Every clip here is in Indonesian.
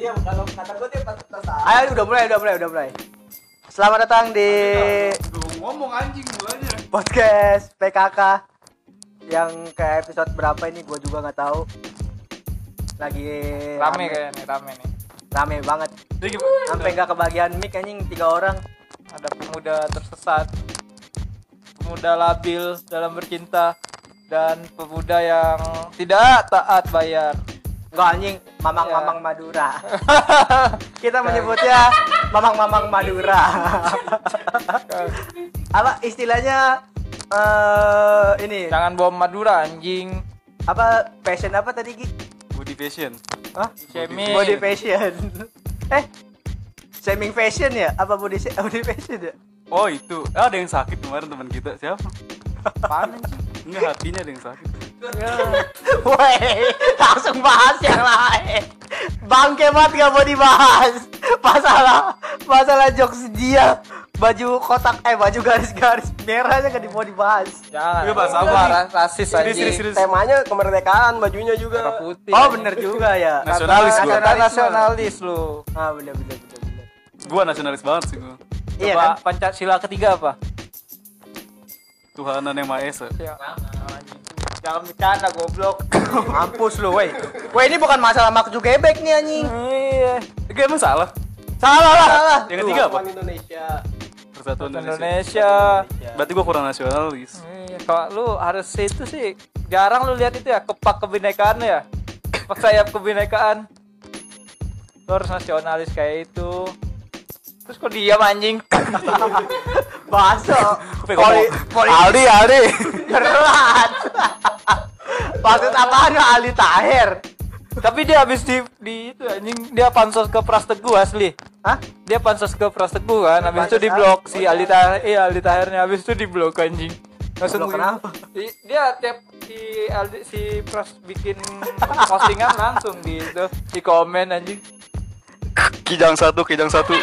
Iya, kalau kata gue dia pantas Ayo udah mulai, udah mulai, udah mulai. Selamat datang di ngomong anjing mulanya. podcast PKK yang ke episode berapa ini gue juga nggak tahu. Lagi rame kayaknya rame nih rame banget. Sampai nggak kebagian mic anjing tiga orang. ada pemuda tersesat pemuda labil dalam bercinta dan pemuda yang tidak taat bayar Enggak anjing, mamang-mamang Madura. Kita menyebutnya mamang-mamang Madura. apa istilahnya eh ini jangan bom Madura anjing apa passion apa tadi Gi? Body fashion. Hah? shaming Body fashion. eh, shaming fashion ya? Apa body body fashion ya? Oh itu. Ah, ada yang sakit kemarin teman kita. Siapa? apaan anjing Enggak hatinya ada yang sakit. Woi, langsung bahas yang lain. Bangke banget gak mau dibahas. Masalah masalah jokes dia baju kotak eh baju garis-garis merahnya gak mau dibahas. jangan Iya, Pak, Apa, rasis serius. Temanya kemerdekaan, bajunya juga. merah putih Oh bener juga ya. Nasionalis gua. kata nasionalis lu Ah bener bener bener bener. Gua nasionalis banget sih gua. Iya kan? Pancasila ketiga apa Tuhanan yang Maha Esa. Ya. Jangan bercanda goblok Mampus lu, woi. Woi, ini bukan masalah makju gebek nih anjing. iya Enggak emang salah. Salah lah. Salah. Yang ketiga apa? Indonesia. Persatuan Indonesia. Indonesia Berarti gua kurang nasionalis. Iya, kalau lu harus itu sih jarang lu lihat itu ya kepak kebinekaan ya. Kepak sayap kebinekaan. Lu harus nasionalis kayak itu. Terus kok diam anjing? Baso. Poli, Poli, poli, Aldi, Aldi. Gerat. Maksud apaan lu Ali Tahir? Tapi dia habis di, di itu anjing dia pansos ke Pras Teguh asli. Hah? Dia pansos ke Pras Teguh kan, habis itu Pansos di blok si Ali Tahir, iya Ali Tahirnya habis itu di blok anjing. Langsung Di-blok kenapa? Di- dia tiap si Aldi si Pras bikin postingan langsung di itu di komen anjing. Kijang satu, kijang satu.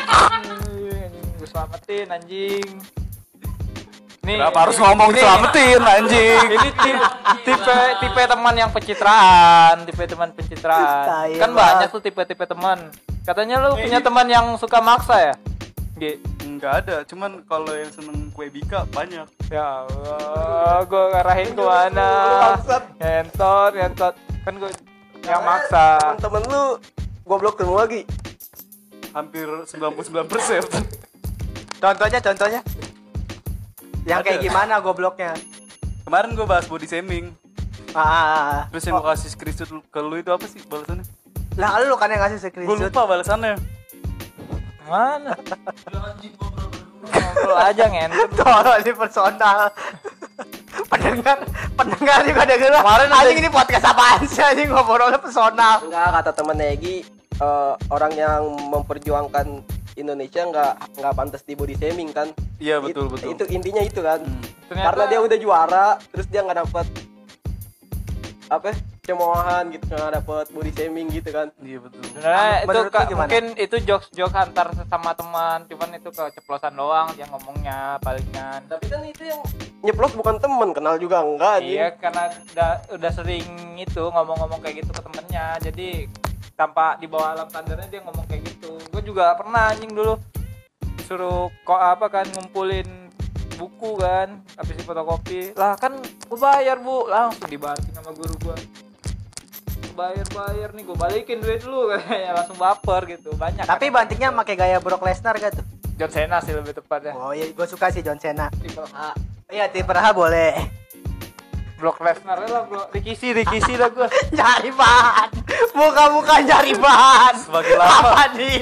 Selamatin anjing. Nih, Kenapa harus ngomong ini- diselamatin anjing? Ini tipe, tipe tipe teman yang pencitraan, tipe teman pencitraan. Kan banget. banyak tuh tipe-tipe teman. Katanya lu punya teman yang suka maksa ya? Gi. Enggak ada, cuman kalau yang seneng kue bika banyak. Ya Allah, gue ngarahin ke mana? Ngentot, ngentot. Kan gue yang maksa. Temen-temen lu goblok semua lagi. Hampir 99 persen. Contohnya, contohnya. Yang kayak gimana gobloknya? Kemarin gua bahas body shaming. Ah, ah, ah. Terus yang gua kasih screenshot ke lu itu apa sih balasannya? Lah lu kan yang ngasih Gue screenshot. lupa balasannya. Mana? Ngobrol aja ngentot. Tolong ini personal. pendengar, pendengar juga denger. Kemarin ada- anjing ini podcast apaan sih anjing ngobrolnya personal. Enggak kata temen Egi eh, orang yang memperjuangkan Indonesia nggak nggak pantas di body shaming kan? Iya betul It- betul. Itu intinya itu kan. Hmm. Ternyata- Karena dia udah juara, terus dia nggak dapet apa cemoohan gitu nggak dapet body shaming gitu kan Iya betul. Sebenarnya itu gimana? mungkin itu jokes jokes antar sesama teman, cuman itu keceplosan doang dia ngomongnya palingan. tapi kan itu yang nyeplos bukan temen kenal juga enggak. Iya karena udah udah sering itu ngomong-ngomong kayak gitu ke temennya, jadi tanpa dibawa alam sadarnya dia ngomong kayak gitu. Gue juga pernah anjing dulu suruh kok apa kan ngumpulin buku kan habis di fotokopi lah kan gue bayar bu langsung dibalikin sama guru gue bayar bayar nih gue balikin duit dulu kayaknya langsung baper gitu banyak Tapi kan. bantingnya pakai gaya Brock Lesnar gak tuh? John Cena sih lebih tepatnya Oh iya, gue suka sih John Cena. Triple H Iya, tipe H boleh. Brock Lesnar lah bro Rikisi Rikisi lah gue nyari bahan muka-muka nyari bahan Semakin lama. apa nih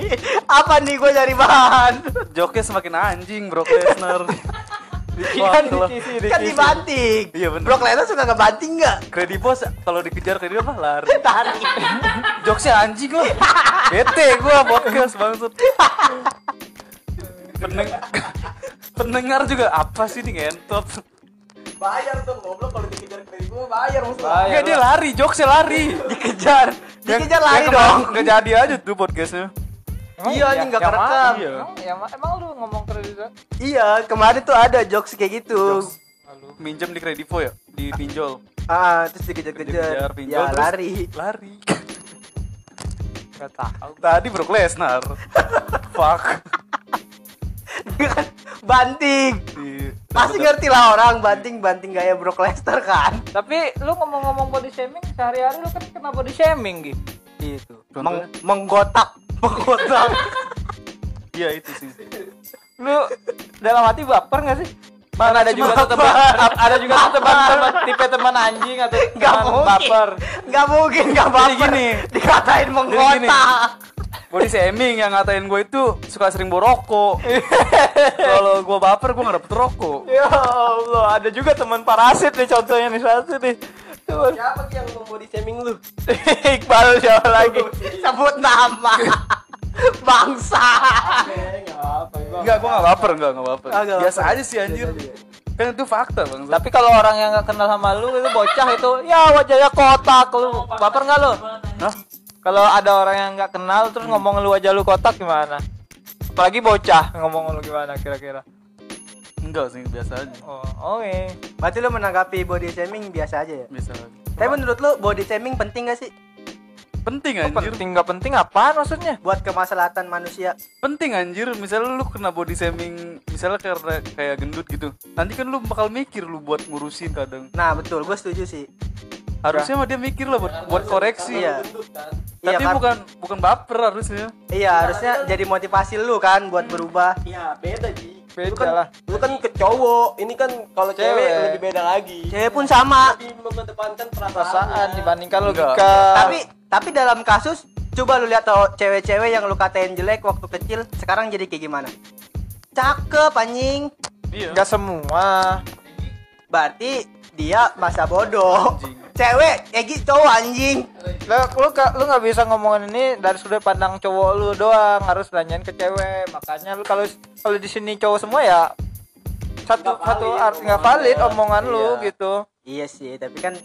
apa nih gue nyari bahan Joknya semakin anjing Brock Lesnar. kan Wah, Rikisi kan dibanting Iya, bener. Brock Lesnar suka ngebanting nggak Kredibos kalau dikejar kredibos apa lari. tarik Jokesnya anjing lah. Bete gua podcast bangsat. Peneng pendengar juga apa sih nih ngentot. Bayar dong goblok kalau dikejar kredit gua bayar mesti Bayar dia lari, jokesnya lari. dikejar dikejar lari dong Enggak jadi aja tuh podcastnya. Emang Iya, anjing, nggak yang kerekam. Iya. Emang, ma- emang lu ngomong kredit iya kemarin tuh ada jokes kayak gitu Jokes. Minjem di Kredivo ya, di pinjol. ah terus dikejar-kejar Dikejar ya terus lari Lari. Gak tahu. Tadi Brock Lesnar. Fuck. Banting Di- pasti ngerti lah orang banting banting gaya Brock Lesnar kan Tapi lu ngomong-ngomong body shaming sehari-hari lu kan kena body shaming gitu. itu? Meng- menggotak menggotak Iya itu sih. Lu dalam hati baper gak sih? Mana ada juga tuh teman ada juga tuh teman teman tipe teman anjing atau Gak teman mungkin baper. Gak mungkin gak baper gini. Dikatain gini. menggotak Body shaming yang ngatain gue itu suka sering borokok. Kalau gue baper gue nggak dapet rokok. Ya Allah, ada juga teman parasit nih contohnya nih satu nih. Siapa Ki yang membody shaming lu? Iqbal siapa lagi? Sebut nama Bangsa Enggak, gue nggak baper, enggak, nggak baper. Ah, Biasa aja sih anjir. Kan itu fakta bang. Tapi kalau orang yang gak kenal sama lu itu bocah itu, ya wajahnya kotak lu. Baper nggak lu? Hah? Kalau ada orang yang nggak kenal terus ngomong lu wajah lu kotak gimana? Apalagi bocah ngomong lu gimana kira-kira? Enggak sih, biasa aja. Oh, oke. Berarti lu menanggapi body shaming biasa aja ya Biasa aja. Tapi menurut lu body shaming penting gak sih? Penting Oh, anjir. penting nggak penting apaan maksudnya? Buat kemaslahatan manusia Penting anjir. Misalnya lu kena body shaming, misalnya karena kayak gendut gitu. Nanti kan lu bakal mikir lu buat ngurusin kadang. Nah betul gue setuju sih Harusnya mah dia mikir lah buat buat koreksi. Iya Gendut kan. Iya Tapi kan? bukan bukan baper harusnya. Iya harusnya jadi motivasi lu kan buat berubah Iya, beda Ji. Beda lu kan, lah. Lu kan ke cowok, ini kan kalau cewek, Cewek. lebih beda lagi. Cewek pun sama Lebih mengedepankan Perasaan perasaan. dibandingkan Enggak. logika. Tapi tapi dalam kasus Coba lu lihat tau cewek-cewek yang lu katain jelek waktu kecil Sekarang jadi kayak gimana? Cakep anjing Iya. nggak semua. Berarti dia masa bodoh Anjing. Cewek, Egi cowok anjing Lu lu lu nggak bisa ngomongin ini dari sudut pandang cowok lu doang, harus nanyain ke cewek. Makanya lu kalau kalau di sini cowok semua ya satu Nggak satu valid art nggak valid omongan lu Iya. gitu. Iya sih, tapi kan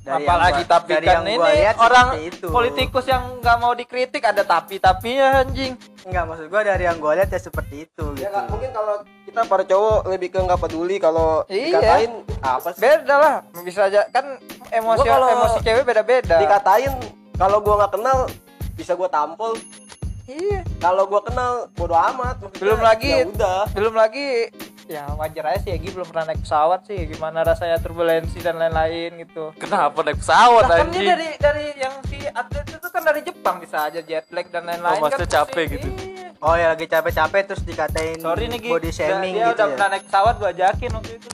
dari Apalagi gua- tapi dari kan yang ini gua lihat orang itu. politikus yang nggak mau dikritik ada tapi tapinya anjing. Enggak, maksud gua dari yang gua lihat ya seperti itu Ya gitu. nggak mungkin kalau kita para cowok lebih ke nggak peduli kalau Iya. dikatain apa sih? Beda lah, bisa aja kan emosi emosi cewek beda-beda. Dikatain kalau gua nggak kenal bisa gua tampol. Iya. Kalau gua kenal bodo amat. Maksudnya, Belum lagi Ya udah. belum lagi ya wajar aja sih Egi belum pernah naik pesawat sih gimana rasanya turbulensi dan lain-lain gitu Kenapa naik pesawat Lah, kan anjing? dia dari dari yang si atlet itu kan dari Jepang bisa aja jet lag dan lain-lain Oh, maksudnya kan capek pasti- gitu. Iya. Oh ya lagi capek-capek terus dikatain sorry nih body shaming dia gitu udah ya. pernah naik pesawat gua ajakin waktu itu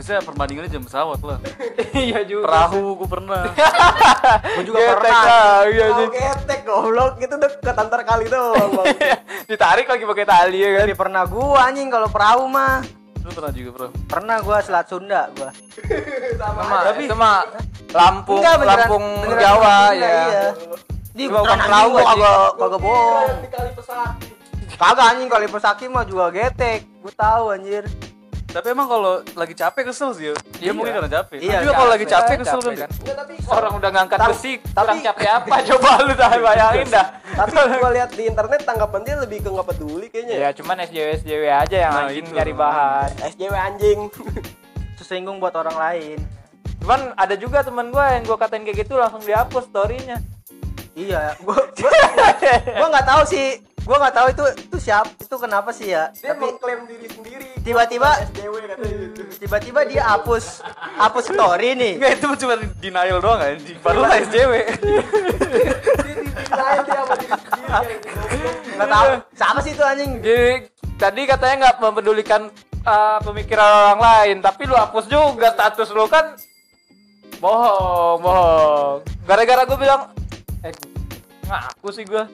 Biasanya perbandingannya jam pesawat lah. iya juga Perahu gue pernah. Gua juga Getek pernah. lah, iya sih. ketek goblok itu deket antar kali doang. Bang. ditarik lagi pakai tali ya kan Tapi pernah gua anjing kalau perahu mah. Lu pernah juga bro. Pernah gua Selat Sunda gua. Sama Sama, itu mah Lampung Enggak, beneran- Lampung beneran Jawa Sunda, ya Iya. Di bukan perahu kagak kagak bohong. Di kali pesaki. Kagak anjing kali pesaki mah juga getek. Gua tahu anjir. Tapi emang kalau lagi capek kesel sih ya. Dia Iya. mungkin karena capek. Iya, Iya, juga kalau lagi capek. capek kesel kan. Capek Enggak tapi orang udah ngangkat besi tapi- capek apa coba lu dah bayangin dah tapi gua lihat di internet tanggapan dia lebih ke nggak peduli kayaknya. ya cuman SJW SJW aja yang Nah, anjing itu. nyari bahan SJW anjing. Tersinggung buat orang lain. cuman ada juga teman gua yang gua katain kayak gitu langsung dihapus storynya Iya, gua gua gua nggak tahu sih. Gua nggak tahu itu itu siapa itu kenapa sih ya. Dia Tapi mengklaim diri sendiri. Tiba-tiba- SJW gitu. tiba-tiba dia hapus hapus story nih. Enggak itu cuma denial doang anjing. Padahal SJW. Lain dia sama diri sendiri. anjing. Nggak tahu siapa sih itu anjing. jadi tadi katanya nggak mempedulikan uh, pemikiran orang lain tapi lu hapus juga status lu kan bohong bohong gara-gara gua bilang eh ngaku sih gua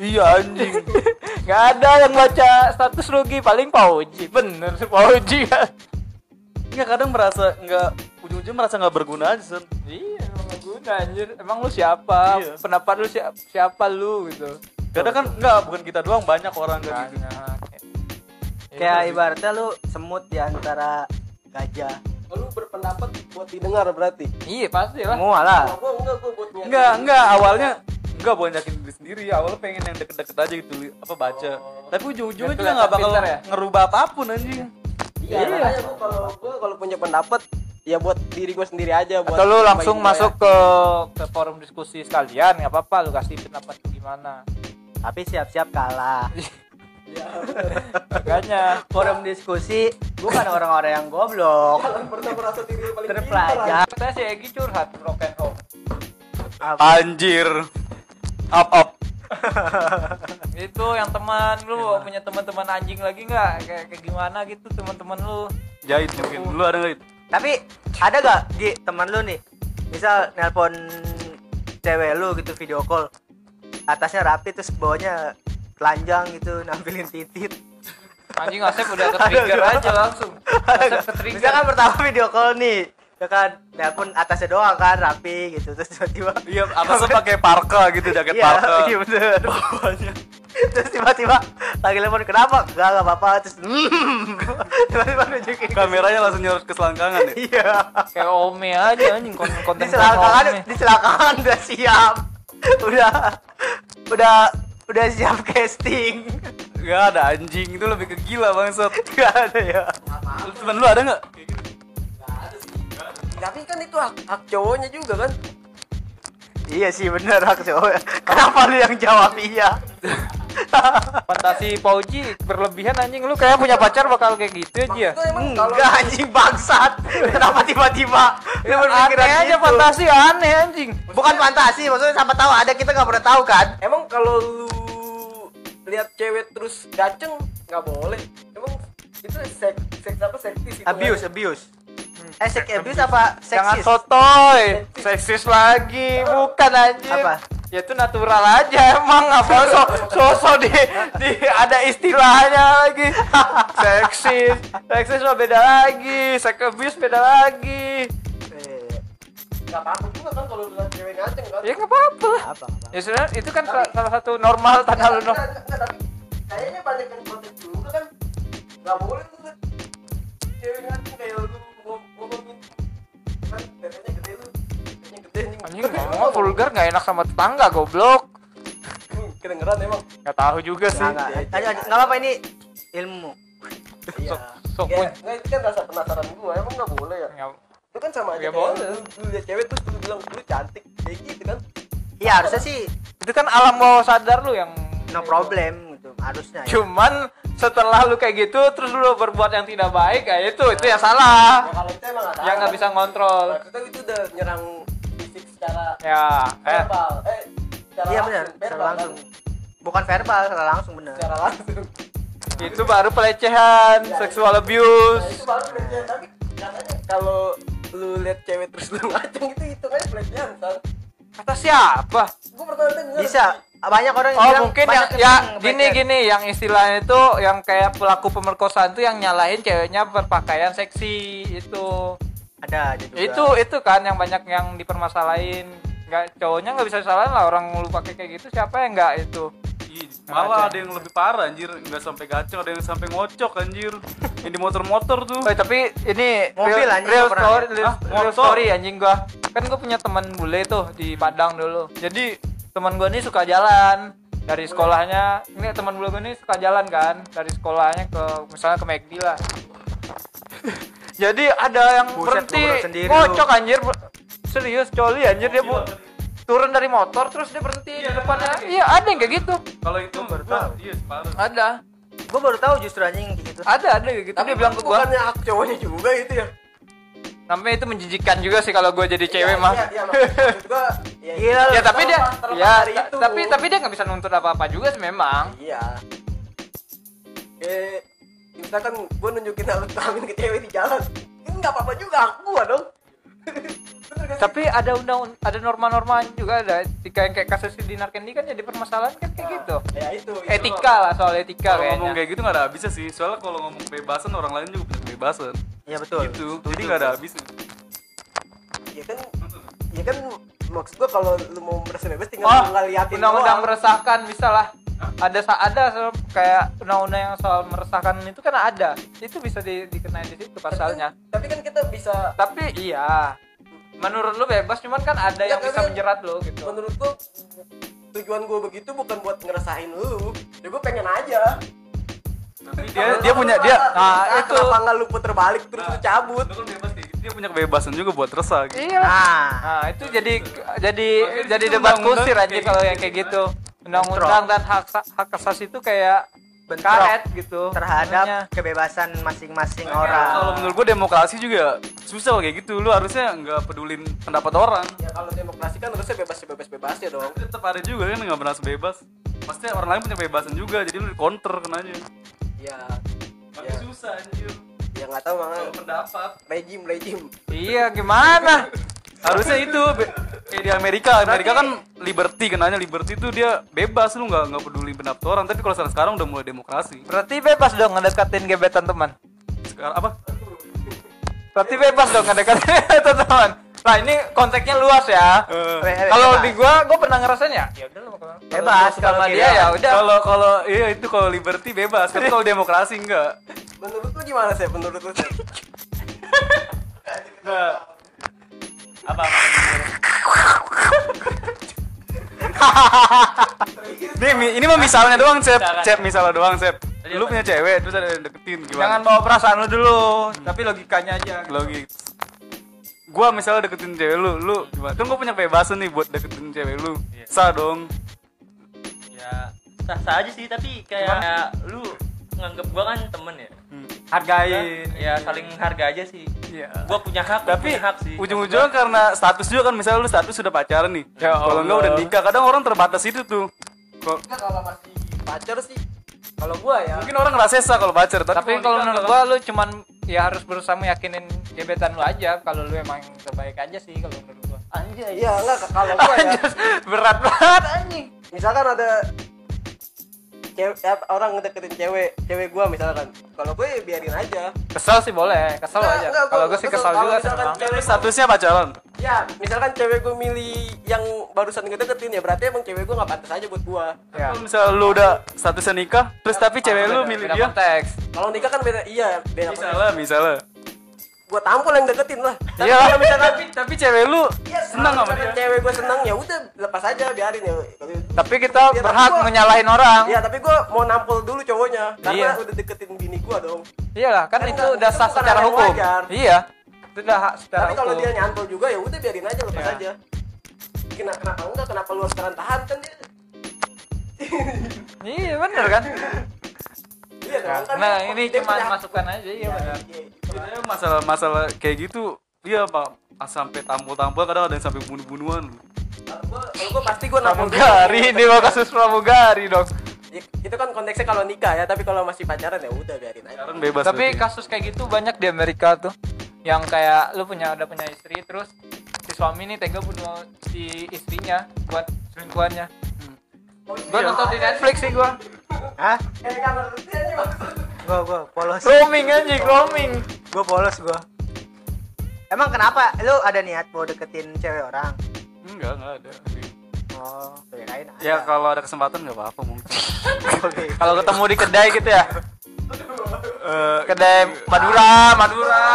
iya anjing. nggak ada yang baca status rugi paling pauji bener sih pauji kan Enggak kadang merasa enggak ujung-ujungnya merasa enggak berguna aja, Sen. Iya, emang nggak guna anjir. Emang lu siapa? Iya. Pendapat lu siapa, siapa lu gitu. Kadang kan enggak bukan kita doang banyak orang kayak gitu. Kayak ibaratnya lu semut di antara gajah. Lu berpendapat buat didengar berarti. Iya, pasti lah. Semua lah. Enggak, enggak awalnya enggak buat yakin diri sendiri. Awalnya pengen yang deket-deket aja gitu apa baca. Tapi ujung-ujungnya juga enggak bakal ya? ngerubah apa pun anjing. Iya, makanya gua kalau gua kalau punya pendapat ya buat diri gue sendiri aja buat atau lu langsung masuk ke ke forum diskusi sekalian nggak apa-apa lu kasih pendapat gimana Tapi siap-siap kalah. ya. makanya Forum diskusi bukan orang-orang yang goblok. Jangan pernah merasa diri yang paling Terpelajar. saya si Egi curhat broken home Anjir. Up up. itu yang teman lu punya teman-teman anjing lagi nggak kayak kayak gimana gitu teman-teman lu Jahit mungkin. Lu ada? Tapi ada gak Gi teman lu nih? Misal nelpon cewek lu gitu video call. Atasnya rapi terus bawahnya telanjang gitu nampilin titit. anjing Asep udah ke trigger aja langsung Asep ke trigger Misalkan pertama video call nih, ya kan nelpon atasnya doang kan rapi gitu terus tiba-tiba Iya, atasnya pakai parka gitu, jaket Iya, parka. iya bener. terus tiba-tiba lagi telepon kenapa? Enggak, enggak apa-apa. Terus hmm. tiba-tiba nunjukin ke- Kameranya langsung nyorot ke selangkangan ya. Iya. kayak Ome aja anjing konten Di konten selangkangan, Ome. di selangkangan udah siap. Udah udah udah siap casting. Gak ada anjing, itu lebih ke gila bangsat. Enggak ada ya. Lu temen lu ada nggak? Tapi kan itu hak, hak cowoknya juga kan Iya sih bener hak cowok. Kenapa lu yang jawab iya? fantasi Pauji berlebihan anjing lu kayak punya pacar bakal kayak gitu aja kalau Enggak anjing bangsat. Kenapa tiba-tiba lu berpikiran aneh aja gitu? fantasi aneh anjing Bukan fantasi, maksudnya siapa tahu ada kita nggak pernah tahu kan? emang kalau lu lihat cewek terus gaceng nggak boleh emang itu seks seks apa seksis itu Abuse, kan? abuse. Eh, sex abuse apa? Jangan seksis? sotoy. Seksis. Lagi bukan anjing. Apa? ya itu natural aja emang apa so sosok di, di ada istilahnya lagi. Seksis. Seksis mah beda lagi. Sex abuse beda lagi. Eh, nggak apa-apa juga kan kalau lu cewek gaceng kan? Ya nggak apa-apa. Lah apa? apa? ya sebenarnya itu kan salah, salah satu normal tanda lu nggak, tapi kayaknya banyak yang protes juga kan. Nggak boleh tuh liat cewek gaceng kayak lu gede lu gede anjing ngomong vulgar nggak enak sama tetangga goblok kedengeran emang nggak tahu juga sih lanjut. Nggak apa-apa ini ilmu. iya sok Ya, nggak itu kan rasa penasaran gua emang nggak boleh ya itu kan sama aja kayak boleh. lu, lihat cewek terus lu bilang lu cantik kayak gitu kan Iya, harusnya sih itu kan alam bawah sadar lu yang no problem gitu. Harusnya ya. Setelah lu kayak gitu terus lu berbuat yang tidak baik ya itu itu yang salah. Ya kalau itu emang ada yang nggak bisa ngontrol. Maksudnya itu udah nyerang fisik secara ya eh. verbal. Eh secara Iya benar, langsung, secara verbal, langsung. kan? Bukan verbal, secara langsung bener. secara langsung. Itu baru pelecehan Ya, seksual nah, abuse. Itu baru pelecehan tapi katanya kalau lu lihat cewek terus lu ngaceng itu itu kan pelecehan kan kata siapa? Gua pernah denger Bisa. Banyak orang yang oh bilang mungkin yang ya gini gini yang istilahnya itu yang kayak pelaku pemerkosaan tuh yang nyalahin ceweknya berpakaian seksi itu ada ada juga. itu itu kan yang banyak yang dipermasalahin nggak cowoknya nggak bisa disalahin lah orang lu pakai kayak gitu siapa yang nggak itu Ih, malah ada yang lebih parah anjir, nggak sampai gaceng, ada yang sampai ngocok anjir. Yang di motor-motor tuh. Oh, tapi ini Mobil, real, anjing, real story, real, Hah? real Motor? story anjing gua. Kan gua punya teman bule tuh di Padang dulu. Jadi teman gua nih suka jalan dari sekolahnya. Ini teman gua nih suka jalan kan dari sekolahnya ke misalnya ke McD lah. Jadi ada yang Buset, berhenti ngocok anjir. Serius coli anjir dia bu turun dari motor terus dia berhenti di depannya. Iya, ada yang kayak gitu. Kalau itu baru tahu. Iya, parah. Ada. Gue baru tahu justru anjing gitu. Ada, ada kayak gitu. tapi dia bilang ke gua. bukannya hak cowoknya juga itu ya Namanya itu menjijikan juga sih kalau gua jadi cewek Iya, mah. iya, iya, ya, Gila, ya tapi dia ya ta- tapi tapi dia nggak bisa nuntut apa apa juga sih memang iya kayak misalkan gue nunjukin alat kelamin ke cewek di jalan ini nggak apa-apa juga hak gue dong sih? tapi ada undang ada norma-norma juga ada jika yang kayak kasus di Narkendi kan jadi permasalahan kan kayak gitu ya itu, itu etika lah soal etika Kalau ngomong kayaknya kayak gitu nggak ada habisnya sih. Soalnya kalau ngomong kebebasan orang lain juga punya kebebasan. Iya betul. Gitu. Setuju. Jadi nggak ada habisnya. ya kan ya kan maksud gue kalau lu mau merasa bebas tinggal oh lu ngeliatin undang-undang meresahkan bisa lah ada ada kayak undang-undang yang soal meresahkan itu kan ada itu bisa di, dikenain di situ pasalnya tapi kan kita bisa tapi iya menurut lu bebas cuman kan ada Ya, yang bisa tapi- menjerat lu gitu menurut gue tujuan gue begitu bukan buat ngerasain lu ya gue pengen aja Tapi dia dia punya dia nah, itu. itu kenapa nggak lu puter balik terus lu cabut Lu kan bebas kayak dia punya kebebasan juga buat resah gitu. iya. Nah, Nah, itu jadi jadi jadi debat kusir aja kalau gitu. yang kayak gitu. Undang-undang dan hak hak asasi itu kayak Bentrok karet gitu. terhadap kebebasan masing-masing Kalau orang. menurut gue demokrasi juga susah kayak gitu. Lu harusnya nggak pedulin pendapat orang. ya kalau demokrasi kan harusnya bebas bebas bebas ya dong Tetap ada juga kan nggak pernah bebas. Pasti orang lain punya kebebasan juga, jadi lu di counter kenanya. Ya Tapi ya susah anjir. ya nggak tahu mana pendapat. rejim rejim Iya, gimana? Harusnya itu kayak di Amerika. Amerika kan liberty kenanya liberty itu dia bebas lu nggak nggak peduli pendapat orang. Tapi kalau sekarang sekarang udah mulai demokrasi. Berarti bebas dong ngedekatin gebetan teman. Sekarang apa? Berarti bebas dong ngedekatin gebetan teman. Nah, ini konteksnya luas ya. Eh, Kalau Bebas. di gua gua pernah ngerasain ya. Ya udah kalau- Bebas, kalau dia ya udah. Kalau kalau iya itu kalau liberty bebas, tapi kalau demokrasi enggak. menurut lu gimana sih menurut lu? Nah, apa Ini, mi- ini mah misalnya doang, Cep. Cep misalnya doang, Cep. Lu punya cewek terus ada yang deketin Jangan gimana? bawa perasaan lu dulu, tapi logikanya aja. Logis. Gua misalnya deketin cewek lu, lu gimana? Kan gua punya kebebasan nih buat deketin cewek lu. Sah dong. ya sah sah aja sih tapi kayak lu nganggep gua kan temen ya Hargain. ya saling harga aja sih Iya. gua punya hak Tapi punya hak sih ujung-ujungnya karena status juga kan misalnya lu status sudah pacaran nih. Ya Kalau enggak udah nikah, kadang orang terbatas itu tuh. Kok kalau masih pacar sih kalau gua ya mungkin orang ngerasa sah kalau pacar, tapi, Tapi kalau menurut gua lu cuman ya harus berusaha meyakinin gebetan lu aja kalau lu emang terbaik aja sih kalau menurut gua. Anjay. iya enggak kalau gua ya Berat banget anjing. misalkan ada cewek orang ngedeketin cewek cewek gua misalkan kalau gue ya biarin aja Kesel sih boleh, kesel Enggak, aja. Kalau gua gua sih kesel. kesel Kalau juga misalkan sama. cewek- statusnya pacaran. ya misalkan cewek gue milih yang barusan ngedeketin ya berarti emang cewek gue nggak pantas aja buat gua Ya. Kalau misalnya lu udah statusnya nikah, terus tapi cewek lu milih dia. konteks. kalau nikah kan beda iya beda Misalnya, misalnya. Gua tampol yang deketin lah tapi kalau misalkan tapi tapi cewek lu Iya, senang sama dia. cewek gue senang ya udah lepas aja biarin ya Tapi kita Ya, tapi berhak gua- menyalahin orang. Iya, tapi gue mau nampol dulu cowoknya karena Iya. udah deketin bini gue dong. Iyalah, kan Kan itu udah sah secara hukum. wajar. Iya. Itu udah hak secara Tapi kalau dia nyantol juga ya udah biarin aja lepas Iya. aja. Kenapa, kenapa enggak? Kenapa lu sekarang tahan kan dia? Iya, bener kan? Iya dong. Kan Nah, ini cuma masukan aja ya benar. Iya, Ya, masalah-masalah kayak gitu, iya pak, sampai tampol-tampol kadang ada yang sampai bunuh-bunuhan. Kalau gua pasti gue. Pramugari, ini mau kasus pramugari dong. Ya, Itu kan konteksnya kalau nikah ya, tapi kalau masih pacaran ya udah biarin aja. Sekarang bebas. Tapi berarti. kasus kayak gitu banyak di Amerika tuh. Yang kayak lu punya ada punya istri terus si suami ini tega bunuh si istrinya buat selingkuhannya. Gua iya. nonton di Netflix sih gua. Hah? Gua gua polos. Roaming anjing, roaming. Gua polos gua. Emang kenapa lu ada niat mau deketin cewek orang? enggak, enggak ada. Oh, kirain ada. Ya kalau ada kesempatan nggak apa-apa mungkin. Oke. Kalau ketemu di kedai gitu ya. Eh, Kedai Madura, Madura.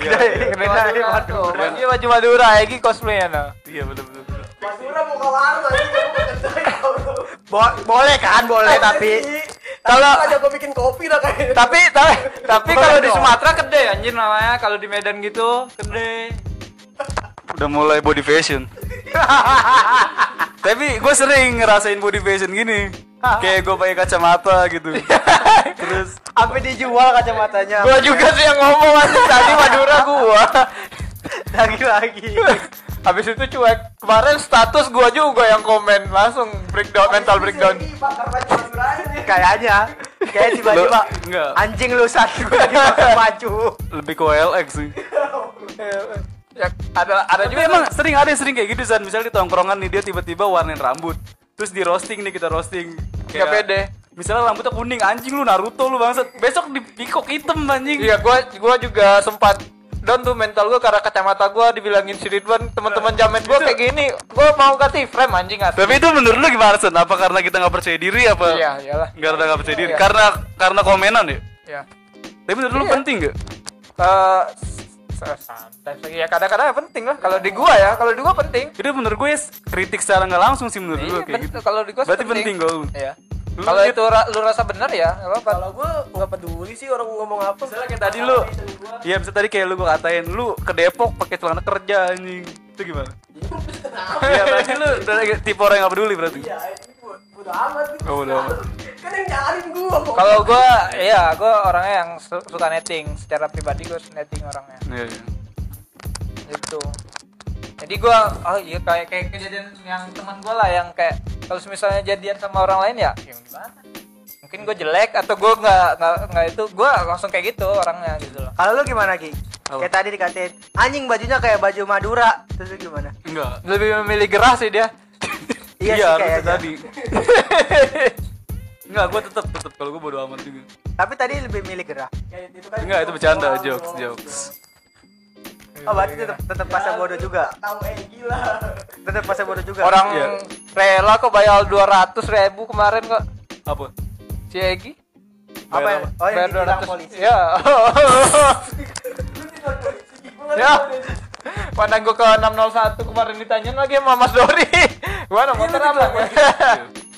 Iya, Kedai Madura. Dia baju Madura, Egi cosplay nah. iya betul betul. Betul. Masura mau ke warung aja, gua mau kerjain kalau. Bo- boleh kan, boleh tapi kalau aja gue bikin kopi dah kayak. Tapi tapi tapi kalau di. Sumatera kedai anjir namanya, kalau di Medan gitu kedai. Udah mulai body fashion. Tapi gue sering ngerasain body fashion gini. Kayak gue pakai kacamata gitu. Terus apa dijual kacamatanya? Gua juga sih yang ngomong anjing tadi Madura gua. lagi-lagi. Habis itu cuek. Kemarin status gua juga yang komen langsung breakdown mental breakdown. Kayaknya kayak tiba-tiba anjing lu satu lagi pakai baju. lebih ke OLX sih. Ya, ada ada Tapi juga emang sering ada yang sering kayak gitu San Misalnya di tongkrongan nih dia tiba-tiba warnain rambut Terus di roasting nih kita roasting Nggak pede. Misalnya rambutnya kuning anjing lu Naruto lu bangsat Besok di pikok hitam anjing Iya, gua gua juga sempat down tuh mental gua karena kacamata gua dibilangin si Ridwan teman-teman jamet gua kayak gini gua mau ganti frame anjing asli. Tapi itu menurut lu gimana San? Apa karena kita nggak percaya diri apa? iya iyalah Nggak ada nggak percaya diri Iya. Karena karena komenan ya? ya Tapi menurut lu Iya. penting gak? Eh, sometimes lagi ya kadang-kadang penting lah kalau di gua ya kalau di gua penting Itu menurut gue ya kritik secara nggak langsung sih menurut Iya, gue kayak gitu kalau di gua sih Berarti penting kalau lu. Iya. Kalau itu ra- lu rasa benar ya, apa-apa. Kalau gue nggak peduli sih orang ngomong apa. Misalnya kayak tadi lu Iya bisa tadi kayak lu gua katain Lu ke Depok pakai celana kerja anjing Itu gimana? Iya berarti lu udah tipe orang yang gak peduli berarti Iya, bodo amat. gitu. Oh, bodo amat. Kan yang nyariin gua. kok. Kalau gua, iya, gua orangnya yang su- suka netting. Secara pribadi gua netting orangnya. Iya iya Gitu. Jadi gua, oh iya kayak kayak kejadian yang teman gua lah yang kayak kalau misalnya jadian sama orang lain ya, ya gimana? Mungkin gua jelek atau gua nggak nggak itu, gua langsung kayak gitu orangnya gitu loh. Kalau lu gimana Ki? Apa? Kayak tadi dikatain anjing bajunya kayak baju Madura. Terus lu gimana? Enggak Lebih memilih gerah sih dia. Iya sih, harusnya kayaknya. tadi Enggak gua tetep tetep kalau gua bodo amat juga Tapi tadi lebih milih gerah. Kayak itu kan Enggak itu bercanda jokes jokes Oh, berarti tetap tetap pasang bodoh juga. Tahu eh gila. Tetap pasang bodoh juga. Orang Iya. rela kok bayar 200 ribu kemarin kok Apa? si Egi. apa ya? Oh, yang Bayar ditilang polisi. Ya. Ya. Pandang gua ke 601 kemarin ditanyain lagi sama Mas Dori. Gua ada motor apa? Enggak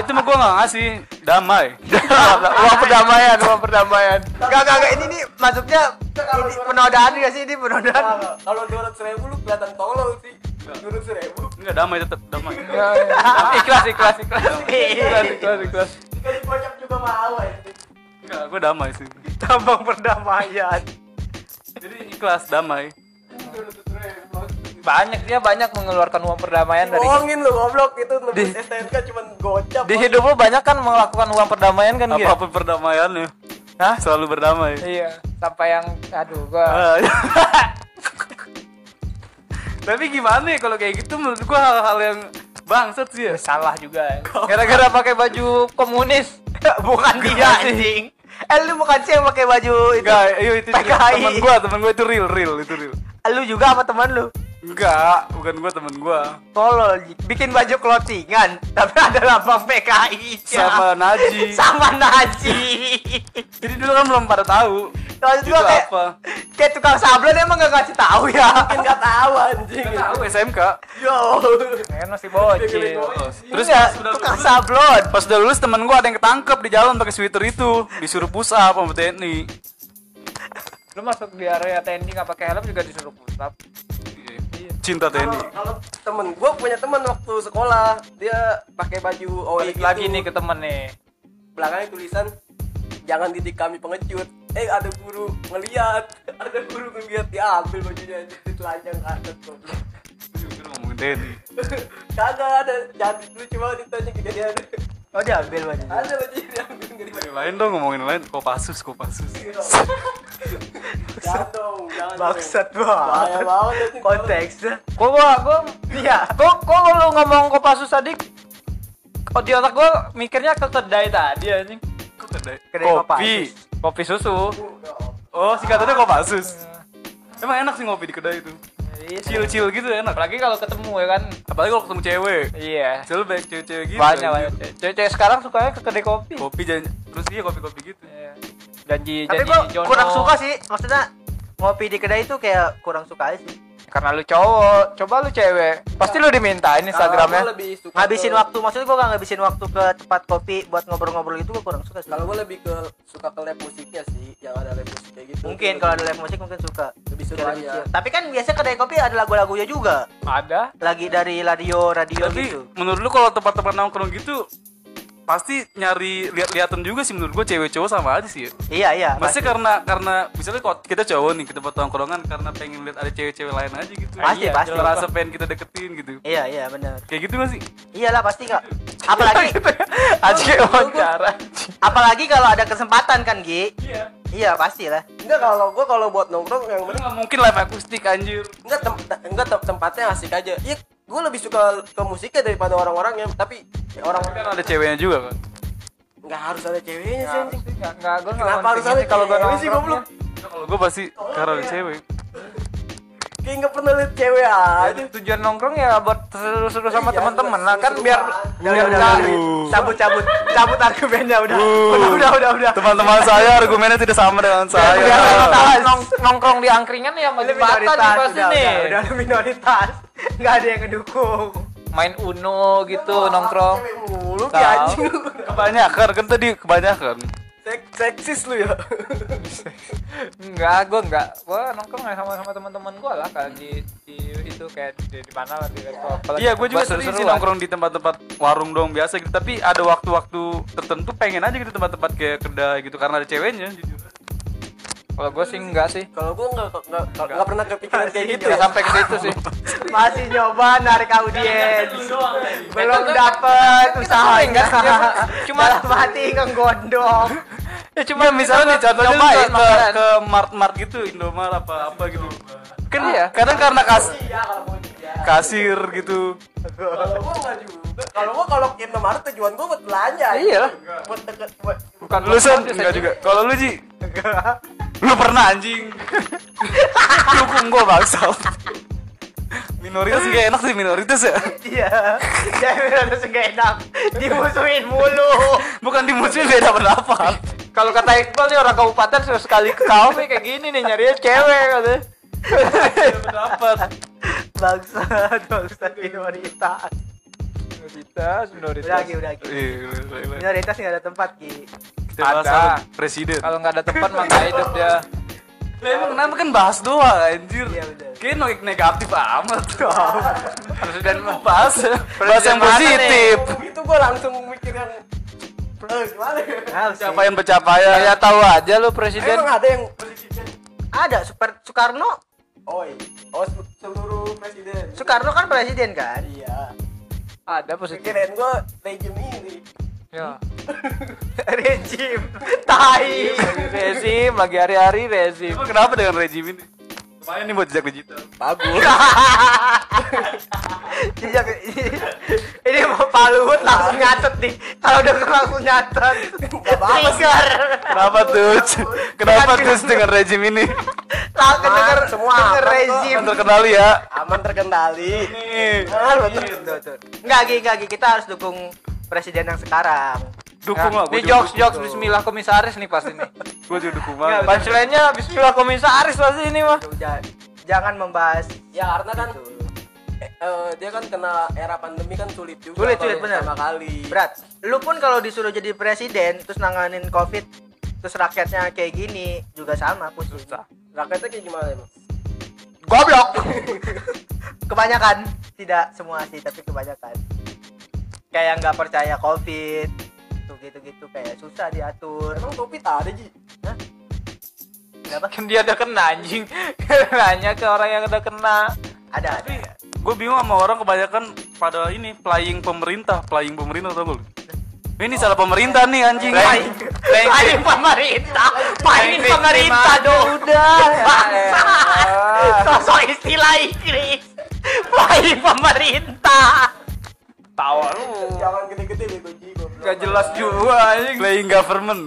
itu mah gua gak ngasih Damai Uang perdamaian, uang perdamaian. Enggak, enggak, enggak. Ini nih masuknya ini penodaan enggak sih? Ini penodaan. Kalau dua ratus ribu lu kelihatan tolol sih. Dua ratus ribu. Enggak damai tetep damai Ya, ya. Ikhlas, ikhlas, ikhlas. Ikhlas, ikhlas, ikhlas. Dikasih juga mau anjing. Enggak gua damai sih Tambang perdamaian. Jadi ikhlas damai Dua ratus ribu. Banyak dia banyak mengeluarkan uang perdamaian dari Bohongin lu goblok itu nebus STNK cuman gocap. di hidup lu banyak kan melakukan uang perdamaian kan gitu. Apa pun perdamaiannya Hah? Selalu berdamai Iya, sampai yang aduh gua Ah. Tapi gimana ya kalau kayak gitu menurut gua hal-hal yang bangsat sih ya. salah juga. ya. Gara-gara pakai baju komunis. bukan dia anjing. Eh lu bukan sih yang pakai baju itu. Enggak, ayo itu PKI. teman gua, teman gua itu real, real, itu real. Lu juga apa teman lu? Enggak, bukan gua teman gua. Tolol, bikin baju clothingan, tapi ada lambang PKI -nya. Sama Naji. sama Naji. Jadi dulu kan belum pada tahu. Maksud Itu gua kayak, apa? kayak tukang sablon emang gak kasih tahu ya. Mungkin nggak tahu anjing. Nggak tahu SMK. Yo. Kan masih bocil. Terus ya, tukang lulus, sablon. pas udah lulus temen gua ada yang ketangkep di jalan pakai sweater itu, disuruh push up sama TNI. Lu masuk di area TNI nggak pakai helm juga disuruh push up. Cinta TNI. Kalau temen gua punya teman waktu sekolah dia pakai baju OI gitu. lagi nih ke temen nih. belakangnya tulisan jangan didik kami pengecut eh ada guru ngeliat ada guru ngeliat diambil bajunya ditelanjang karpet goblok Itu ngomongin TNI. kagak ada jangan itu cuma ditanya kejadian Oh diambil bajunya. ada bajunya diambil nggak dipakai lain dong ngomongin lain, Kopassus, Kopassus. jangan dong jangan dong. Bangsat banget. Konteksnya. Gua gua gua Iya. kok kok lu ngomong Kopassus tadi Oh, di otak gua mikirnya ke kedai tadi anjing. Kok kedai? Kedai Kopi. Kopi susu. Oh, singkatannya Kopassus. Emang enak sih ngopi di kedai itu. Iya. Chill-chill gitu enak. Apalagi kalau ketemu ya kan. Apalagi kalau ketemu cewek. Iya. Chill baik cewek-cewek gitu. Banyak anjir. banyak. Cewek-cewek sekarang sukanya ke kedai kopi. Kopi jangan terus iya kopi-kopi gitu. Iya. Janji Tapi janji gua Jono. kurang suka sih. Maksudnya ngopi di kedai itu kayak kurang suka aja sih. Karena lu cowok, coba lu cewek. Pasti lu dimintain Kalau Instagramnya. suka Ngabisin ke- waktu, maksudnya gua gak ngabisin waktu ke tempat kopi buat ngobrol-ngobrol itu gua kurang suka sih. kalau gua lebih ke suka ke live musiknya sih yang ada live musik kayak gitu Mungkin kalau ada live musik mungkin suka. lebih aja chill. Tapi kan biasa kedai kopi ada lagu-lagunya juga. Ada. Lagi dari radio radio Tapi gitu. menurut lu kalau tempat-tempat nongkrong gitu pasti nyari lihat-lihatan juga sih menurut gua cewek cowok sama aja sih ya. Iya iya. Maksudnya karena karena misalnya kalau kita cowok nih ke tempat nongkrongan karena pengen lihat ada cewek-cewek lain aja gitu. Pasti, Iya, pasti. Ngerasa pengen kita deketin gitu. Iya iya benar. Kayak gitu gak sih? Iyalah pasti kak. Apalagi Aji wawancara. apalagi kalau ada kesempatan kan Gi. Iya. Iya pasti lah. enggak kalau gua kalau buat nongkrong yang penting nggak mungkin live akustik anjir. enggak tem enggak tem- tempatnya asik aja iya gue lebih suka ke musiknya daripada orang-orang yang tapi ya orang Tapi kan ada ceweknya juga kan. nggak harus ada ceweknya sih anjing gua enggak Kenapa harus ada kalau gua cewek sih, nongkrong. goblok? Nah, kalau gua pasti karena ada cewek. kayak nggak pernah liat cewek aja Tujuan nongkrong ya buat seru-seru sama Iya, teman-teman. Nah kan biar udah. Uh. udah. Cabut cabut cabut argumennya udah. Udah udah udah udah. Teman-teman saya argumennya tidak sama dengan saya. biar nongkrong- nong- nongkrong di angkringan ya jembatan nih pasti udah, nih. Udah, minoritas. Enggak ada yang ngedukung. main Uno gitu nongkrong. Cewek mulu anjing. kebanyakan kan tadi kebanyakan Sek- seksis lu ya. Enggak, gue enggak. Gue nongkrong ya sama sama teman-teman gue lah kan di, di itu kayak di, di mana lah di resto. Iya, gue juga sering sih nongkrong di tempat-tempat warung dong biasa gitu. Tapi ada waktu-waktu tertentu pengen aja gitu tempat-tempat kayak kedai gitu karena ada ceweknya. jujur. Kalau gue sih enggak sih. Kalau gua enggak enggak enggak pernah kepikiran kayak gitu. Enggak sampai ke situ sih. Masih nyoba narik audiens. Belum Itu kan- dapet usahanya. Cuma- dalam hati nggondong. Ya cuma misalnya nih contohnya nyobain ke, ke, makanan. ke mart mart gitu Indomart apa apa gitu kan Iya. kadang karena kas Iya, kasir gitu Kalau gua enggak juga. Kalau gua kalau Indomaret tujuan gua buat belanja. Iya. Buat deket buat Bukan lu buat enggak juga kalau lu ji lu pernah anjing dukung gua bangsa minoritas gak enak sih minoritas ya Iya. Jadi harus gak enak. Dimusuhin mulu. bukan dimusuhin beda pendapat Kalau kata Iqbal nih orang kabupaten sudah sekali ke kafe kayak gini nih nyarinya cewek katanya. beda pendapat Bangsat, bangsat minoritas. Minoritas, minoritas. Udah udah Ki. Iya, iya, iya. Minoritas gak ada tempat Ki. Kita bahas Ada. apa? presiden Kalau nggak ada tempat mah nggak hidup dia. Lah emang kenapa kan bahas doang anjir Iya. Kayak no- negatif amat Presiden mah Bahas Bahas yang positif itu gua langsung mikir yang gimana ya? Nah, sih. Pencapaian-pencapaian Ya tahu aja lu presiden. Emang ada yang presiden Ada Super Soekarno. Oh, iya. oh se- seluruh presiden. Soekarno kan presiden kan? Iya. Ada positif. Kirain gua rejim ini. Ya. Rejim. Tai. Rezim lagi hari-hari rezim. Emang kenapa dengan rejim ini? Lumayan nih buat jejak digital Bagus. Jejak ini mau Pak Luhut langsung nyatet nih. Kalau udah langsung nyatet. Trigger. Kenapa tuh? Kenapa tuh dengan rejim ini? Langsung Aman, denger semua denger aman rezim. Kan terkenali ya Aman terkendali. Nih. Enggak, enggak. Kita harus dukung presiden yang sekarang. Dukung lah Nah, ini gua juga jokes jokes Bismillah komisaris nih pasti nih. Gua juga dukung Ya, banget punchline-nya Bismillah komisaris pasti ini mah. Udah, jangan membahas Ya karena kan eh, dia kan kena era pandemi kan sulit juga. Sulit, sulit, benar. Kali. berat. Lu pun kalau disuruh jadi presiden terus nanganin Covid terus rakyatnya kayak gini juga sama pusing. Rakyatnya kayak gimana emang? Goblok. kebanyakan, tidak semua sih, tapi kebanyakan. Kayak nggak percaya Covid, tuh gitu-gitu kayak susah diatur. Emang Covid ada Ji? Kenapa? Kan dia udah kena anjing. Nanya ke orang yang udah kena. Ada, ada. Gue bingung sama orang kebanyakan pada ini Playing pemerintah Playing pemerintah tau lu? Ini salah pemerintah nih anjing Playing, playing pemerintah, playing pemerintah dong. Udah. Sosok istilah Inggris. Playing pemerintah. Tawa lu. Jangan gede-gede bego Ji. goblok. Gak jelas juga anjing. Playing government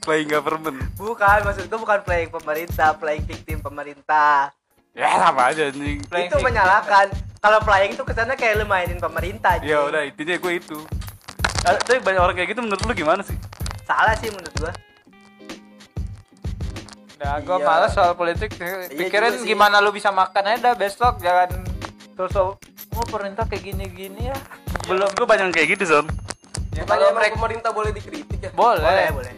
Playing government Bukan, maksud gue bukan playing pemerintah, playing victim pemerintah. Ya sama aja anjing Playing itu menyalahkan. Kalau playing itu kesannya kayak lu mainin pemerintah. Ya udah intinya gue itu Ah, Tapi banyak orang kayak gitu menurut lu gimana sih? Salah sih menurut gua. Nah, gua Iya. males soal politik. Pikirin juga sih. gimana lu bisa makan aja dah besok jangan terus oh pemerintah kayak gini-gini ya. Belum Gue banyak yang kayak gitu Son Ya, Kalau mereka pemerintah boleh dikritik ya. Boleh, boleh. boleh.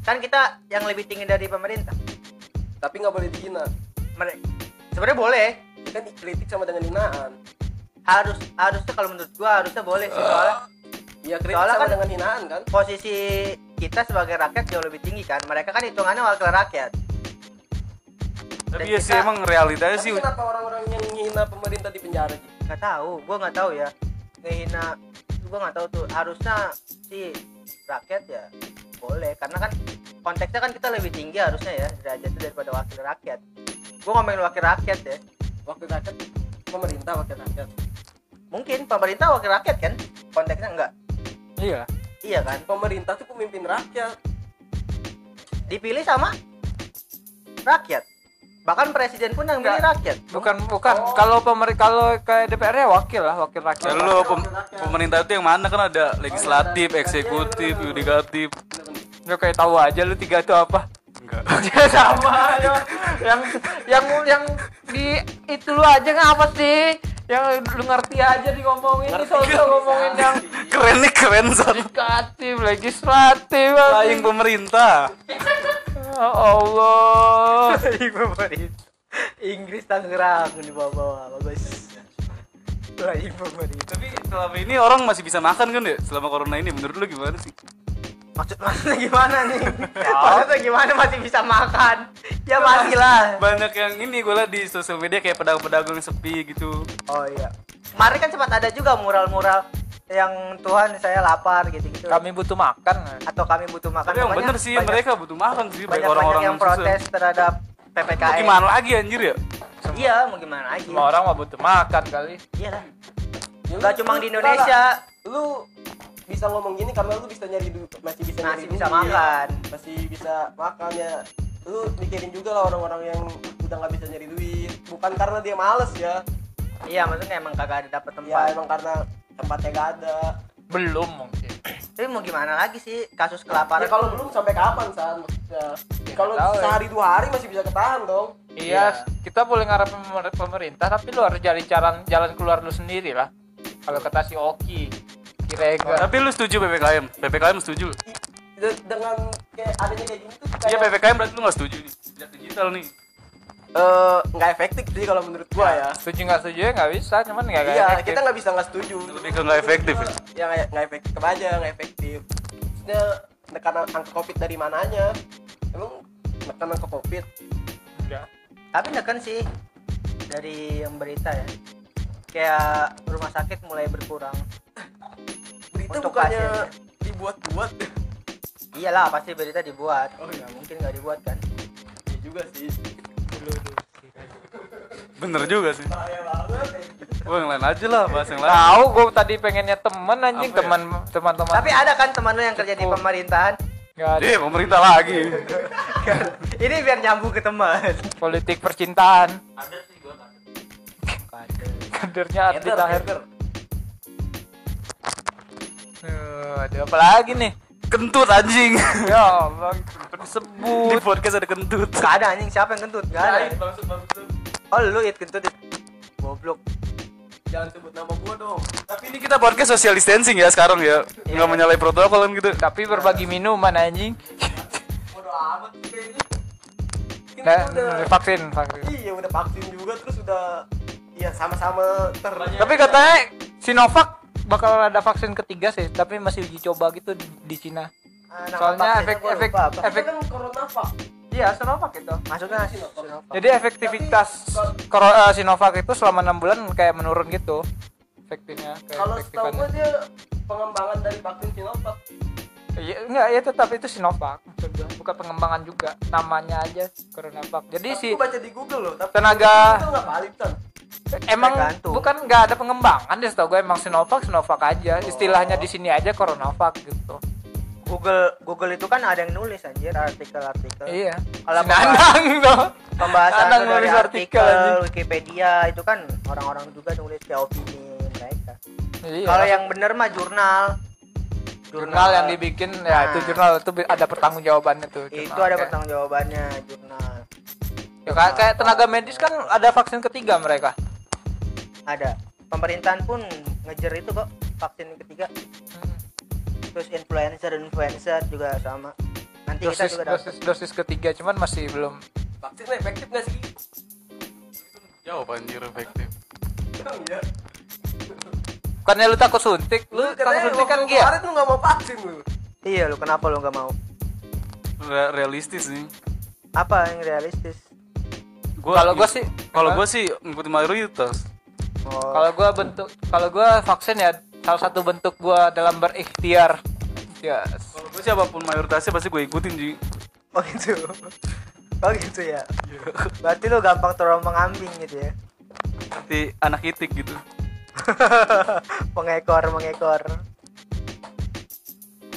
Kan kita yang lebih tinggi dari pemerintah. Tapi nggak boleh dihina. Mere- Sebenarnya boleh. Kan dikritik sama dengan hinaan. Harus harusnya kalau menurut gua harusnya boleh sih soalnya Iya kritik Soalnya sama kan- dengan hinaan kan. posisi kita sebagai rakyat jauh lebih tinggi kan. Mereka kan hitungannya wakil rakyat. Tapi Dan ya sih kita- emang realitanya Tapi sih kenapa orang-orang yang menghina pemerintah di penjara Ji? Nggak tahu gue nggak tahu ya. Ngehina gue nggak tahu tuh. Harusnya si rakyat ya boleh karena kan konteksnya kan kita lebih tinggi harusnya ya derajatnya daripada wakil rakyat. Gue ngomongin wakil rakyat ya. Wakil rakyat pemerintah wakil rakyat. mungkin pemerintah wakil rakyat kan? Konteksnya enggak? Iya. iya kan? Pemerintah tuh pemimpin rakyat. dipilih sama rakyat bahkan presiden pun yang Enggak. rakyat Bukan bukan Oh. kalau pemerintah kalau ke DPR ya wakil lah, wakil Ya rakyat. lu pem- pemerintah itu yang mana kan ada legislatif, eksekutif, yudikatif Lu kayak tahu aja lu tiga itu apa? Enggak sama ya. yang yang yang di itu lu aja ngapa sih yang lu ngerti aja di ngomongin ini soal ngomongin yang Keren nih keren son. yudikatif legislatif Lain pemerintah. Ya Allah Ini favorit. Inggris Tangerang di bawah-bawah bagus. Lagi favorit. Tapi selama ini orang masih bisa makan kan ya? Selama corona ini menurut lu gimana sih? Maksud maksudnya gimana nih? maksudnya gimana masih bisa makan? Ya masih lah. Banyak yang ini gue liat di sosial media kayak pedagang-pedagang sepi gitu. Oh iya. Kemarin kan sempat ada juga mural-mural yang Tuhan saya lapar gitu-gitu. kami butuh makan atau kami butuh makan. Tapi yang bener sih banyak- mereka butuh makan sih banyak orang-orang yang protes terhadap Mau PPKM. Gimana lagi anjir ya? Iya, mau gimana lagi? semua orang mah butuh makan kali Iya lah. Ya, Gak lu- cuma di Indonesia. lu bisa ngomong gini karena lu bisa nyari duit masih bisa Masih nyari bisa duit. makan. masih bisa makan ya lu mikirin juga lah orang-orang yang udah nggak bisa nyari duit bukan karena dia males ya Iya, maksudnya emang kagak ada dapet ya tempat. emang karena tempatnya gak ada. Belum mungkin. Tapi mau gimana lagi sih kasus ya, kelaparan? kalau belum sampai kapan san? Maksudnya Ya, kalau nggak ya. sehari dua hari masih bisa ketahan dong. Iya kita boleh ngarep pemer- pemerintah tapi lu harus cari jalan jalan keluar lu sendiri lah. Kalau kata si Oki kira-kira Tapi lu setuju PPKM? PPKM setuju? De- dengan kayak adanya kayak gini tuh Iya kayak PPKM berarti lu gak setuju nih. Sejak digital nih eh, nggak efektif sih kalau menurut gua ya setuju nggak setuju ya nggak bisa cuman nggak nggak iya efektif. kita nggak bisa nggak setuju Lebih ke gak efektif ya? ya nggak nggak efektif aja nggak efektif maksudnya menekan angka covid dari mananya emang menekan angka covid Enggak. Tapi neken sih dari yang berita ya. Kayak rumah sakit mulai berkurang. berita Untuk bukannya dibuat-buat Iyalah pasti berita dibuat. Oh, iya. mungkin nggak dibuat kan. ya juga sih Bener juga sih bahaya banget Wah yang lain aja lah bahas yang lain tahu gue tadi pengennya temen anjing Apa ya? teman teman-teman Tapi ada kan teman lu yang kerja di pemerintahan. nggak ada Eh pemerintah lagi Ini biar nyambung ke teman. politik percintaan ada sih gua ada. kadernya Ardi Tahir. Eh, ada apa lagi nih Kentut anjing. Ya Allah Di sebut podcast ada kentut. Gak ada anjing. Siapa yang kentut? Gak ada. Bangsat. Oh lu it kentut it. Goblok. jangan sebut nama gua dong. Tapi ini kita podcast social distancing ya sekarang ya. Nggak menyalahi protokol kan gitu. Tapi berbagi minuman anjing. Bodo amat kayaknya. Nah, udah vaksin vaksin. Iya udah vaksin juga terus udah iya sama-sama ter tapi katanya Sinovac bakal ada vaksin ketiga sih tapi masih uji coba gitu di, di Cina Ah, nama soalnya efek efek lupa apa. efek kan corona pak iya Sinovac itu Maksudnya Sinovac. jadi efektivitas koro- eh, Sinovac itu selama enam bulan kayak menurun gitu efektifnya kalau setahu gua keefektifannya dia pengembangan dari vaksin Sinovac Iya, enggak, ya tetap itu Sinovac. Bukan pengembangan juga, namanya aja Coronavac. Jadi Tapi si baca di Google loh tapi Tenaga- itu nggak valid emang Tergantung. bukan nggak ada pengembangan deh, setahu gue emang Sinovac Sinovac aja. Istilahnya di sini aja Coronavac gitu. Google Google itu kan ada yang nulis anjir artikel-artikel. Iya. Kalau Nanang tuh. pembahasan Nanang dari nulis artikel, artikel. Wikipedia itu kan orang-orang juga nulis kayak opini mereka. Iya. Kalau yang bener mah jurnal. jurnal yang dibikin ya itu Nah. jurnal itu ada pertanggungjawabannya tuh. itu jurnal. ada Kayak- pertanggungjawabannya jurnal. Ya, kayak, kayak tenaga medis kan ada vaksin ketiga mereka. Ada. Pemerintahan pun ngejar itu kok vaksin ketiga. Hmm. Terus influencer influencer juga sama. Nanti kita Dosis juga dosis dapat. dosis ketiga cuman masih belum vaksinnya efektif nggak sih Jauh anjir efektif iya Bukannya lu takut suntik? Lu takut suntik kan Gia? kemarin lu nggak mau vaksin lu Iya lu kenapa lu nggak mau? Re- Realistis nih Apa yang realistis? Gua, Kalau gua sih Kalau gua sih ngikutin mayoritas Oh, kalau gua bentuk kalau gua vaksin ya salah satu bentuk gua dalam berikhtiar. Yes. Kalau gua siapa pun mayoritasnya pasti gue ikutin Ji oh gitu. Oh gitu ya. Berarti lu gampang terombang ambing gitu ya. Nanti anak itik gitu pengekor mengekor.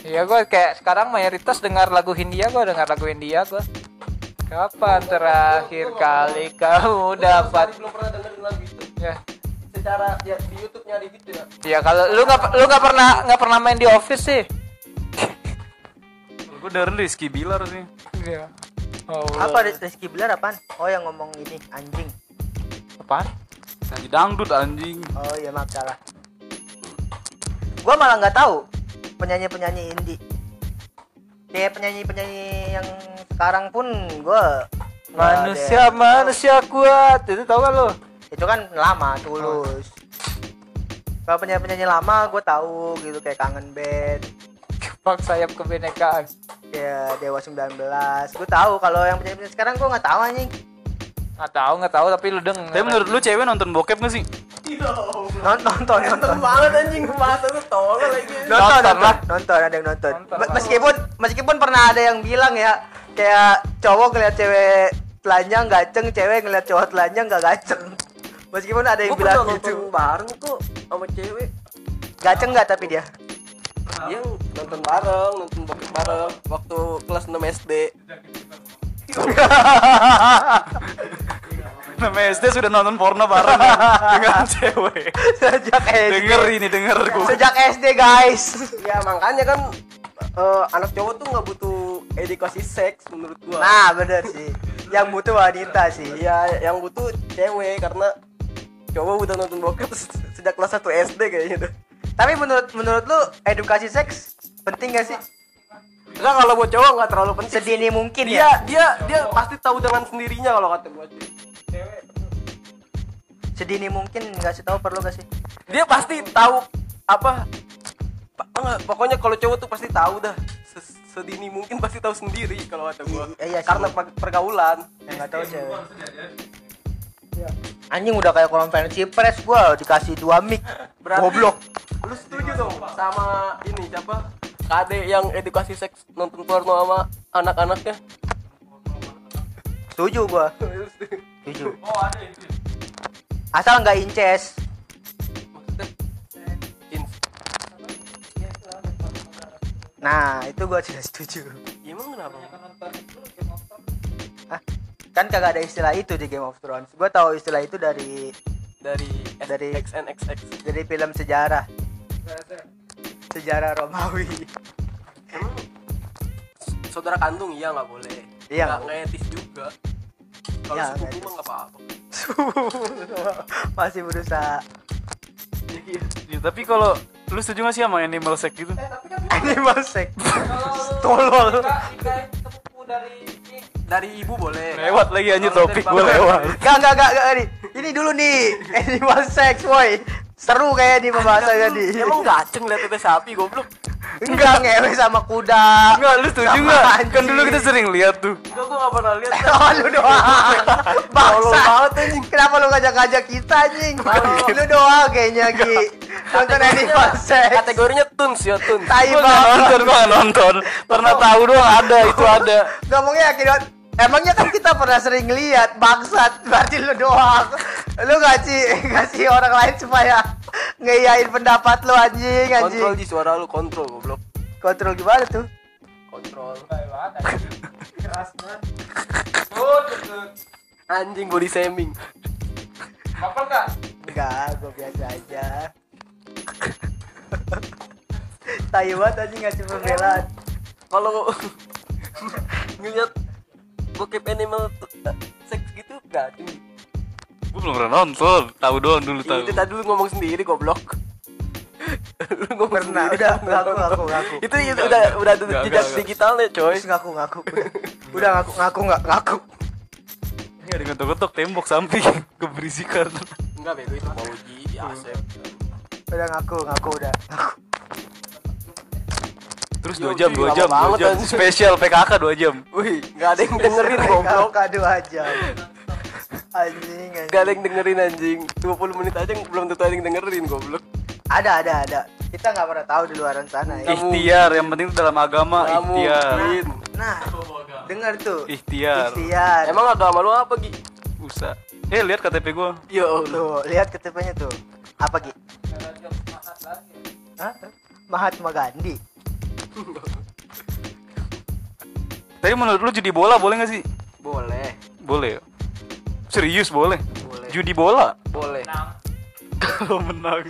Iya gua kayak sekarang mayoritas dengar lagu Hindia gua dengar lagu Hindia gua. Kapan terakhir kali kamu dapat belum pernah dengerin lagu itu ya secara ya di YouTube nyari gitu ya ya kalau lu nggak lu nggak pernah nggak pernah main di office sih gua dengerin Rizky Bilar sih iya oh, Apa Rizky Bilar apaan? Oh yang ngomong ini anjing. apaan Nyanyi dangdut anjing. Oh iya maaf salah. Gua malah nggak tahu penyanyi-penyanyi indie. Kayak penyanyi-penyanyi yang sekarang pun gua nggak ada manusia manusia kuat itu tau gak lo itu kan lama tulus. Kalau penyanyi-penyanyi lama gue tahu gitu kayak kangen band, bang sayap kebinekaan kayak Dewa 19. Gue tahu kalau yang penyanyi-penyanyi sekarang gue nggak tahu anjing. nggak tahu nggak tahu tapi lu denger Tapi menurut lu cewek nonton bokep gak sih? Nonton, nonton, nonton. Nonton banget anjing bahasa lu tolol lagi. nonton, nonton, nonton, ada yang nonton. Nonton, meskipun meskipun pernah ada yang bilang ya, kayak cowok ngeliat cewek telanjang gaceng, cewek ngeliat cowok telanjang gak gaceng. Meskipun ada yang bilang nonton gitu. bareng tuh sama cewek Gaceng gak tapi dia? yang nonton bareng, nonton bokep bareng waktu kelas 6 SD. Nama SD sudah nonton porno bareng kan? dengan cewek. Sejak SD. Denger ini denger gue. Sejak SD guys. Ya makanya kan eh, anak cowok tuh nggak butuh edukasi seks menurut gua. Nah bener sih. Yang butuh wanita sih. Iya, yang butuh cewek karena cowok udah nonton bokep se- sejak kelas 1 SD kayaknya tuh. Tapi menurut menurut lu edukasi seks penting gak sih? Enggak kalau buat cowok nggak terlalu penting. Sedini mungkin Dia ya. dia dia pasti tahu dengan sendirinya kalau kata gua. Sedini mungkin nggak sih tahu perlu gak sih? Dia pasti tahu apa pa- enggak, pokoknya kalau cowok tuh pasti tahu dah sedini mungkin pasti tahu sendiri kalau kata gua. Iya, iya sih. Karena per- pergaulan. Yang nggak tahu cewek. Anjing udah kayak konferensi pers gua dikasih dua mic. Berarti- Goblok. Lu setuju dong sama ini siapa? Kade yang edukasi seks nonton porno sama anak-anaknya. Setuju gua. Setuju. Asal nggak inces. Nah, itu gua tidak setuju. Ya, emang kenapa? Hah? Kan kagak ada istilah itu di Game of Thrones. Gua tahu istilah itu dari Dari Dari- XNXX. dari film sejarah. Sejarah Romawi. Emang saudara kandung iya nggak boleh. Iya, Nggak etis juga. Kalau Iya, sepupu mah nggak apa-apa. Masih berusaha Ya, tapi kalau lu setuju gak sih sama animal sex gitu? animal sex. Tolol. Dari ibu boleh. Lewat lagi anjir Kalau topik dari gue lewat. Gak, gak, gak, gak, nih. Ini dulu nih, animal sex, boy. Seru kayak di pembahasannya nih. Emang gaceng liat tete sapi goblok. Enggak ngewe sama kuda. Enggak, lu setuju Sama gak? anjing. Kan dulu kita sering lihat tuh. Enggak gua nggak pernah lihat. Oh, lu doang. Bangsa. banget, anjing. Kenapa lu ngajak-ngajak kita anjing? Lu doang kayaknya, Gi. Nonton animal sex. Kategorinya tuns ya tuns. Tai banget. nonton, nonton. Pernah tahu doang ada, itu ada. Ngomongnya yakin banget. Emangnya kan kita pernah sering lihat bangsat berarti lu doang. Lu ngasih ngasih orang lain supaya ngeiyain pendapat lu anjing anjing. Kontrol di suara lu kontrol goblok. Kontrol gimana tuh? Kontrol. Anjing body shaming. apa enggak Enggak, gue biasa aja. Tai banget anjing ngasih pembelaan. Kalau ngeliat bokep animal seks gitu gaceng. Gue belum pernah nonton, tahu doang dulu tahu. Itu tadi lu ngomong sendiri goblok. lu ngomong Pernah, sendiri. udah, ngaku, ngaku, ngaku. Itu itu udah udah ada Enggak, jejak enggak, enggak. digitalnya coy. Terus ngaku ngaku. Udah, udah ngaku ngaku nggak ngaku. Ini ada ngetok-ngetok tembok samping keberisikan. Enggak bego itu Pauji, Asep. Udah ngaku ngaku udah. Ngaku. Terus Yo, 2 jam, cuy, 2 lama jam, 2 banget, jam. Spesial PKK 2 jam. Wih, enggak ada yang dengerin goblok. Kakak dua jam. Anjing, anjing. Gak ada yang dengerin anjing 20 menit aja belum tentu ada yang dengerin goblok Ada ada ada. Kita nggak pernah tahu di luaran sana ya. Ikhtiar, yang penting dalam agama Kamu ikhtiar. Win. Nah, dengar tuh. Ikhtiar. Ikhtiar. Emang agama lu apa Gi? Usah. Eh, lihat KTP gua. Ya Allah Tuh, lihat KTP-nya tuh. Apa Gi? Hah? Mahatma Gandhi. Tapi menurut lu judi bola boleh gak sih? Boleh Boleh. ya? Serius boleh? Boleh. Judi bola? Boleh Kalau menang.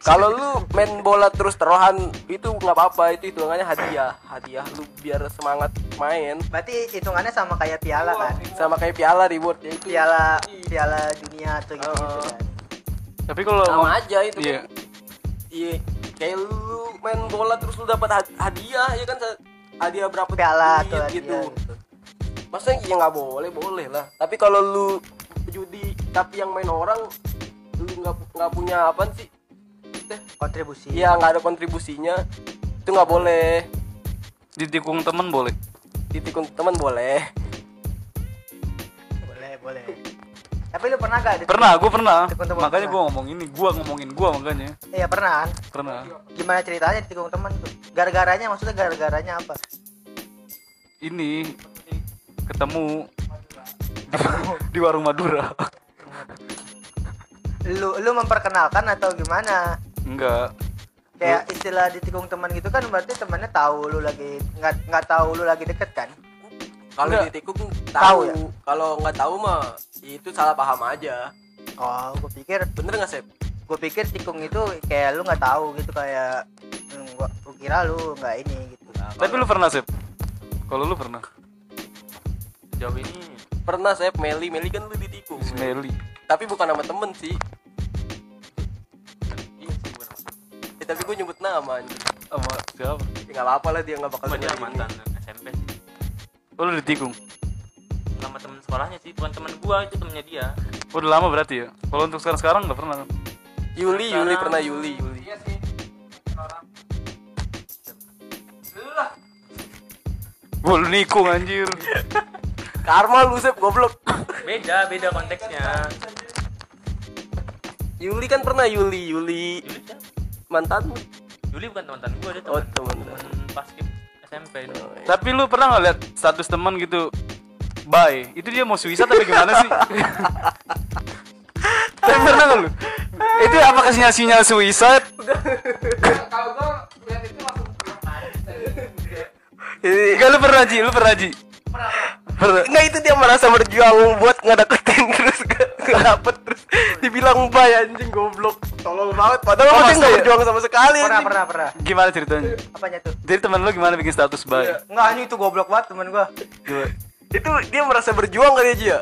Kalau lu main bola terus terohan itu nggak apa-apa itu hitungannya hadiah hadiah lu biar semangat main Berarti hitungannya sama kayak piala kan? sama kayak piala reward ya itu Piala piala dunia atau gitu, Heeh. kan. Tapi kalau sama aja itu Iya. kan iya kayak lu main bola terus lu dapat had- hadiah ya kan hadiah berapa Piala atau hadiah gitu. gitu. masa ya nggak boleh? Boleh lah. Tapi kalau lu judi tapi yang main orang lu nggak nggak punya apa sih? Teh, kontribusi. Iya nggak ada kontribusinya. Itu nggak boleh. Ditikung temen boleh. ditikung teman boleh. Boleh boleh tapi lu pernah gak Pernah, gue pernah. Temen Makanya gue ngomong ini, gue ngomongin gue makanya. iya pernah Pernah. gimana ceritanya ditikung teman tuh gara-garanya maksudnya gara-garanya apa Ini ketemu di, di warung Madura. lu lu memperkenalkan atau gimana Enggak. kayak istilah ditikung teman gitu kan berarti temannya tahu lu lagi nggak nggak tahu lu lagi deket kan kalau Nggak. ditikung Tahu tahu, ya? kalau nggak tahu mah itu salah paham aja oh gue pikir bener nggak sih gue pikir tikung itu kayak lu nggak tahu gitu kayak hmm, gua, gua kira lu nggak ini gitu Tapi lu pernah, Sep? Kalau lu pernah? Jauh ini pernah saya Meli Meli kan lu ditikung Si Meli. tapi bukan sama temen sih iya sih bukan apa. Eh, tapi gue nyebut nama anjing Sama siapa? ya nggak apa-apa lah dia nggak bakal Cuma dia mantan SMP sih. Oh, lu ditikung. Sama temen sekolahnya sih, bukan temen gua, itu temennya dia. Oh, udah lama berarti ya? Kalau untuk sekarang-sekarang nggak pernah kan? Yuli Yuli pernah Yuli Yuli iya sih orang lu lah Gue lu nikung anjir. Karma lu sep goblok Beda, beda konteksnya. Yuli kan pernah Yuli Yuli Yuli siapa? mantan Yuli bukan teman dia, dia Oh, teman. teman. Teman basket SMP ini. Tapi lu pernah nggak lihat status teman gitu? Bye. Itu dia mau suicide tapi gimana sih? Tapi pernah nggak lu? Itu apakah sinyal-sinyal suicide? kalau gua lihat itu langsung Ini- Enggak lu pernah Ji, lu pernah Ji. Enggak itu dia merasa berjuang buat ngedeketin terus gak, gak dapet terus dibilang bay anjing goblok tolong banget padahal Oh, masa nggak ya? berjuang sama sekali pernah anjing. pernah pernah Gimana ceritanya? apanya tuh Jadi teman lu gimana bikin status bye? Enggak, anjing itu goblok banget temen gua. Gimana? itu dia merasa berjuang kali aja ya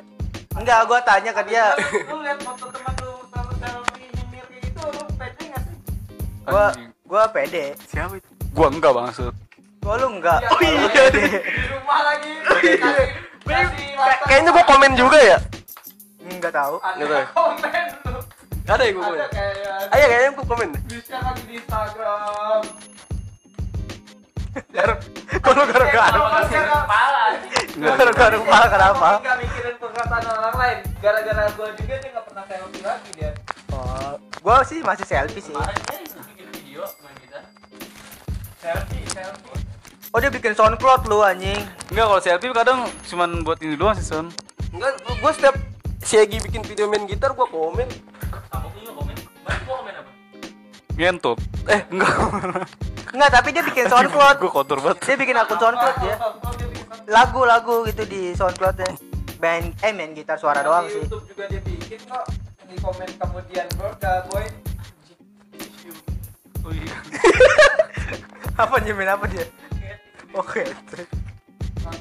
Enggak, gua tanya ke dia. lu lihat foto teman lu sama selfie nyemir kayak gitu lu pede sih Gua gua pede. Siapa itu? Gua enggak bangsat. Gua lu enggak. Oh iya. Di rumah lagi kayaknya gua komen juga ya Enggak tahu. Nggak tahu. ada komen lu ada ya gua komen ada kayak ayo kayaknya gua komen di share lagi di Instagram Kalau gara-gara. Kepala. Gara-gara kepala kenapa? Gak mikirin perkataan orang lain Gara-gara gue juga dia gak pernah selfie lagi dia Oh, gua sih masih selfie sih. Kemarin dia bikin video main kita. Selfie, selfie Oh, dia bikin soundcloud lu anjing. Enggak kalau selfie kadang cuman buat ini doang sih Son. enggak gua, gua setiap si Egi bikin video main gitar gua komen Kamu juga komen. Mas gua komen apa? Ngentot. Eh enggak. Enggak, tapi dia bikin soundcloud. Gua kotor banget. Dia bikin akun soundcloud ya. Lagu-lagu gitu di soundcloudnya. Main eh main gitar suara doang Di sih. YouTube juga dia bikin kok Di komen kemudian bro, boy Oh iya. Apa nyemin apa dia? Oke.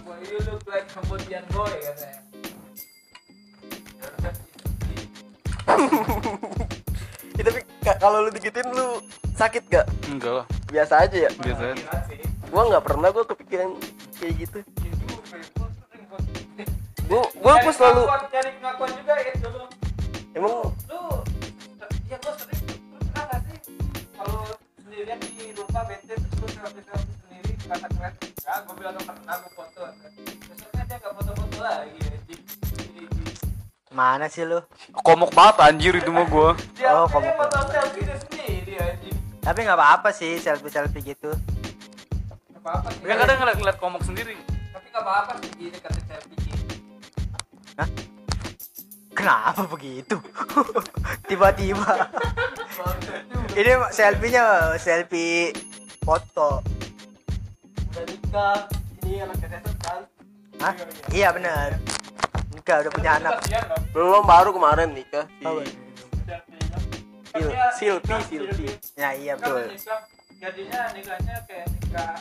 Boy, you look like kemudian boy katanya ya, tapi ka- kalau lu digituin lu sakit gak Enggak lah. biasa aja ya? Biasa gua nggak pernah gua kepikiran kayak gitu. Gua gua, gua selalu Cari pengakuan- juga ya dulu emang lu ya gue sering lu pernah gak sih kalau sendirian di rumah bete terus lu selfie selfie sendiri kata keren gue bilang gak pernah gue foto besoknya dia gak foto-foto lagi anjing Mana sih lu? Komok banget anjir itu mah gua. dia Oh, kamu- foto selfie dia sendiri anjing Tapi nggak apa-apa sih selfie-selfie gitu. Apa-apa sih kadang ngeliat, ngeliat komok sendiri. tapi gak apa-apa sih gini kata selfie gitu Kenapa begitu? Tiba-tiba. Ini selfie-nya selfie foto. Nikah ini anak kan Hah? Iya benar. Nikah udah punya anak. kasihan dong belum baru kemarin nikah si Oh, selfie-nya. Kan Sil- dia Silpi, Silpi. Ya iya kan betul. jadinya nikahnya kayak nikah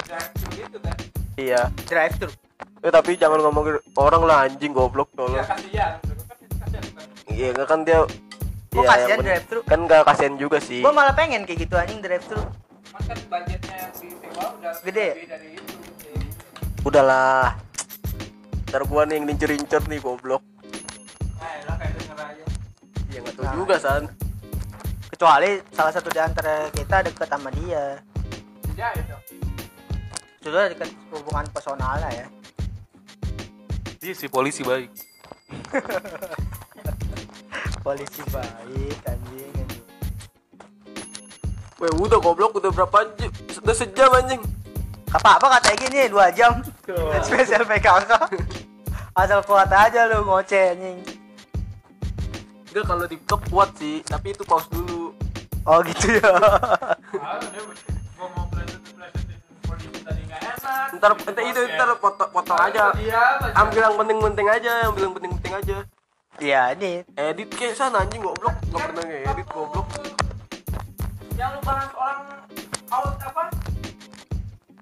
drive gitu kan iya Drive thru. eh, tapi jangan ngomongin orang lah anjing goblok ya tolong kasihan kan kasihan kan iya kan dia Gua Iya, kasihan drive thru. Kan gak kasihan juga sih. Gua malah pengen kayak gitu anjing drive thru. Kan yang disewa udah Gede. Udahlah. Ntar gua nih yang nincer-nincer nih goblok. Nah. Iya nggak tahu juga san. Kecuali salah satu di antara kita deket sama dia. Ya itu. Sudah deket hubungan personal lah ya. Iya si polisi baik. Polisi baik anjing. Weh udah goblok udah berapa jam? Udah sejam anjing. Apa apa kata gini dua jam. Spesial PKK. Asal kuat aja lu ngoceh anjing. Enggak kalau di blok kuat sih, tapi itu pause dulu. Oh gitu ya. Ntar ntar itu ntar potong, potong aja. Ambil yang penting-penting aja, ambil yang penting-penting aja. Iya ini Edit kayak sana anjing goblok, nggak pernah ngedit goblok. Yang lu bahas orang out apa?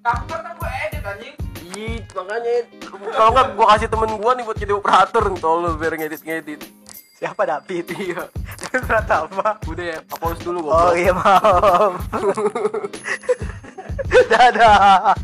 Kanker kan gua edit anjing. Ih, makanya kalau nggak gua kasih temen gua nih buat jadi operator nih tolong biar ngedit-ngedit. siapa David? Iya. Pratama. Udah ya, pause dulu Oh goblok. iya maaf. Dadah.